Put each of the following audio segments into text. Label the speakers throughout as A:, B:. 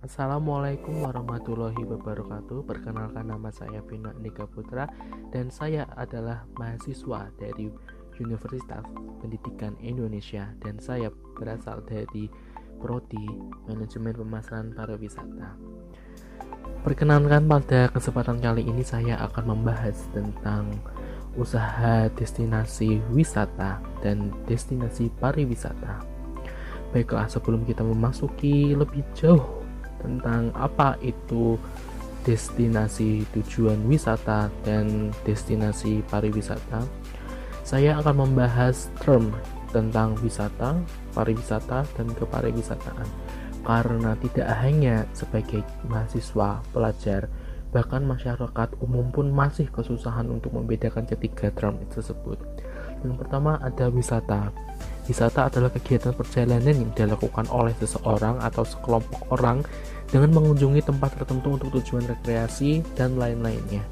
A: Assalamualaikum warahmatullahi wabarakatuh Perkenalkan nama saya Bina Nika Putra Dan saya adalah mahasiswa dari Universitas Pendidikan Indonesia Dan saya berasal dari Prodi Manajemen Pemasaran Pariwisata Perkenalkan pada kesempatan kali ini saya akan membahas tentang usaha destinasi wisata dan destinasi pariwisata. Baiklah, sebelum kita memasuki lebih jauh tentang apa itu destinasi tujuan wisata dan destinasi pariwisata. Saya akan membahas term tentang wisata, pariwisata, dan kepariwisataan. Karena tidak hanya sebagai mahasiswa, pelajar, bahkan masyarakat umum pun masih kesusahan untuk membedakan ketiga term tersebut. Yang pertama ada wisata. Wisata adalah kegiatan perjalanan yang dilakukan oleh seseorang atau sekelompok orang dengan mengunjungi tempat tertentu untuk tujuan rekreasi dan lain-lainnya.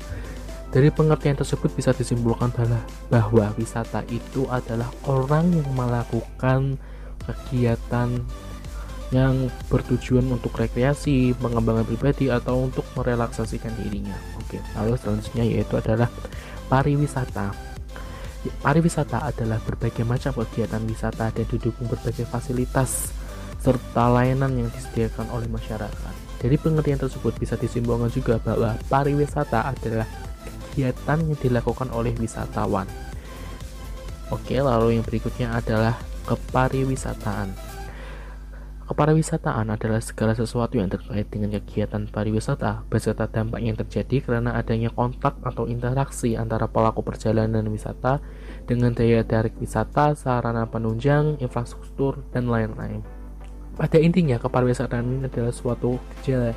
A: Dari pengertian tersebut bisa disimpulkan bahwa wisata itu adalah orang yang melakukan kegiatan yang bertujuan untuk rekreasi, pengembangan pribadi, atau untuk merelaksasikan dirinya. Oke, lalu selanjutnya yaitu adalah pariwisata. Pariwisata adalah berbagai macam kegiatan wisata dan didukung berbagai fasilitas serta layanan yang disediakan oleh masyarakat. Dari pengertian tersebut bisa disimpulkan juga bahwa pariwisata adalah kegiatan yang dilakukan oleh wisatawan. Oke, lalu yang berikutnya adalah kepariwisataan. Kepariwisataan adalah segala sesuatu yang terkait dengan kegiatan pariwisata beserta dampak yang terjadi karena adanya kontak atau interaksi antara pelaku perjalanan wisata dengan daya tarik wisata, sarana penunjang, infrastruktur, dan lain-lain. Pada intinya, kepariwisataan adalah suatu gejala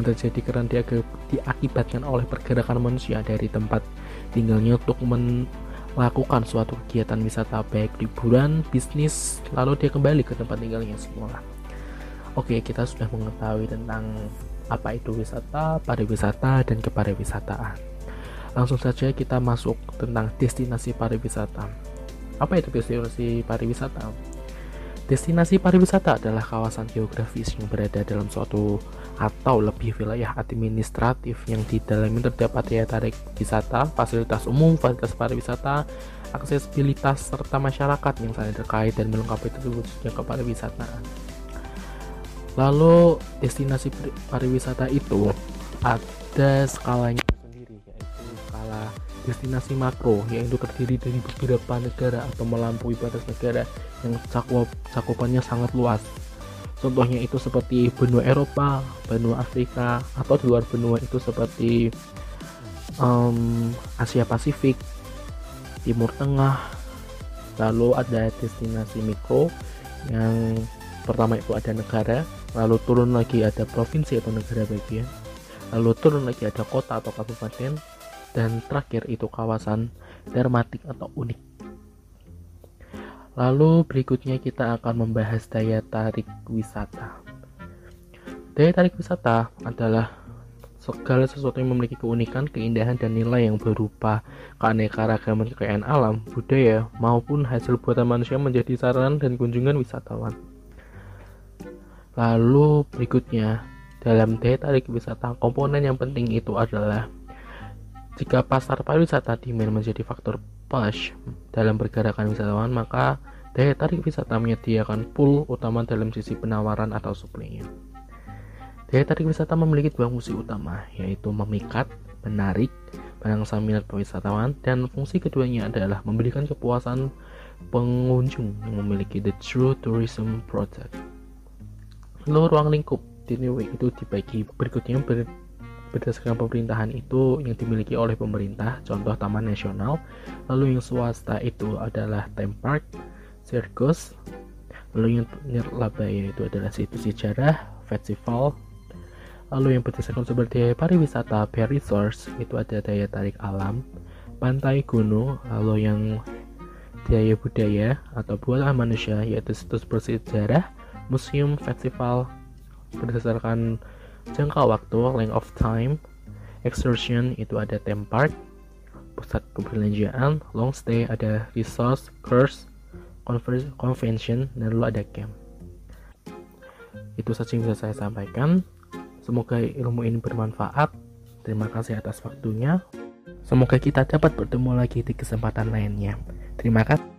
A: yang terjadi karena dia diakibatkan oleh pergerakan manusia dari tempat tinggalnya untuk melakukan suatu kegiatan wisata baik liburan, bisnis, lalu dia kembali ke tempat tinggalnya semula. Oke, kita sudah mengetahui tentang apa itu wisata, pariwisata, dan kepariwisataan. Langsung saja kita masuk tentang destinasi pariwisata. Apa itu destinasi pariwisata? Destinasi pariwisata adalah kawasan geografis yang berada dalam suatu atau lebih wilayah administratif yang di dalamnya terdapat daya tarik wisata, fasilitas umum, fasilitas pariwisata, aksesibilitas, serta masyarakat yang saling terkait dan melengkapi terwujudnya kepariwisataan. Lalu destinasi pariwisata itu ada skalanya sendiri yaitu skala destinasi makro yaitu terdiri dari beberapa negara atau melampaui batas negara yang cakup cakupannya sangat luas. Contohnya itu seperti benua Eropa, benua Afrika, atau di luar benua itu seperti um, Asia Pasifik, Timur Tengah. Lalu ada destinasi mikro yang pertama itu ada negara lalu turun lagi ada provinsi atau negara bagian lalu turun lagi ada kota atau kabupaten dan terakhir itu kawasan dermatik atau unik. Lalu berikutnya kita akan membahas daya tarik wisata. Daya tarik wisata adalah segala sesuatu yang memiliki keunikan, keindahan, dan nilai yang berupa keanekaragaman kekayaan alam, budaya, maupun hasil buatan manusia menjadi saran dan kunjungan wisatawan. Lalu berikutnya, dalam daya tarik wisata, komponen yang penting itu adalah jika pasar pariwisata demand menjadi faktor push dalam pergerakan wisatawan, maka daya tarik wisata menyediakan pool utama dalam sisi penawaran atau suplainya. Daya tarik wisata memiliki dua fungsi utama, yaitu memikat, menarik, merangsang minat wisatawan, dan fungsi keduanya adalah memberikan kepuasan pengunjung yang memiliki the true tourism product. Lalu ruang lingkup di New Week itu dibagi berikutnya ber, berdasarkan pemerintahan itu yang dimiliki oleh pemerintah, contoh Taman Nasional. Lalu yang swasta itu adalah theme park, sirkus. Lalu yang nirlabaya itu adalah situs sejarah, festival. Lalu yang berdasarkan daya pariwisata, Bear Resource itu ada daya tarik alam, pantai gunung. Lalu yang daya budaya atau buatan manusia yaitu situs bersejarah, museum festival berdasarkan jangka waktu length of time excursion itu ada theme park pusat perbelanjaan long stay ada resource course convention dan lalu ada camp itu saja yang bisa saya sampaikan Semoga ilmu ini bermanfaat. Terima kasih atas waktunya. Semoga kita dapat bertemu lagi di kesempatan lainnya. Terima kasih.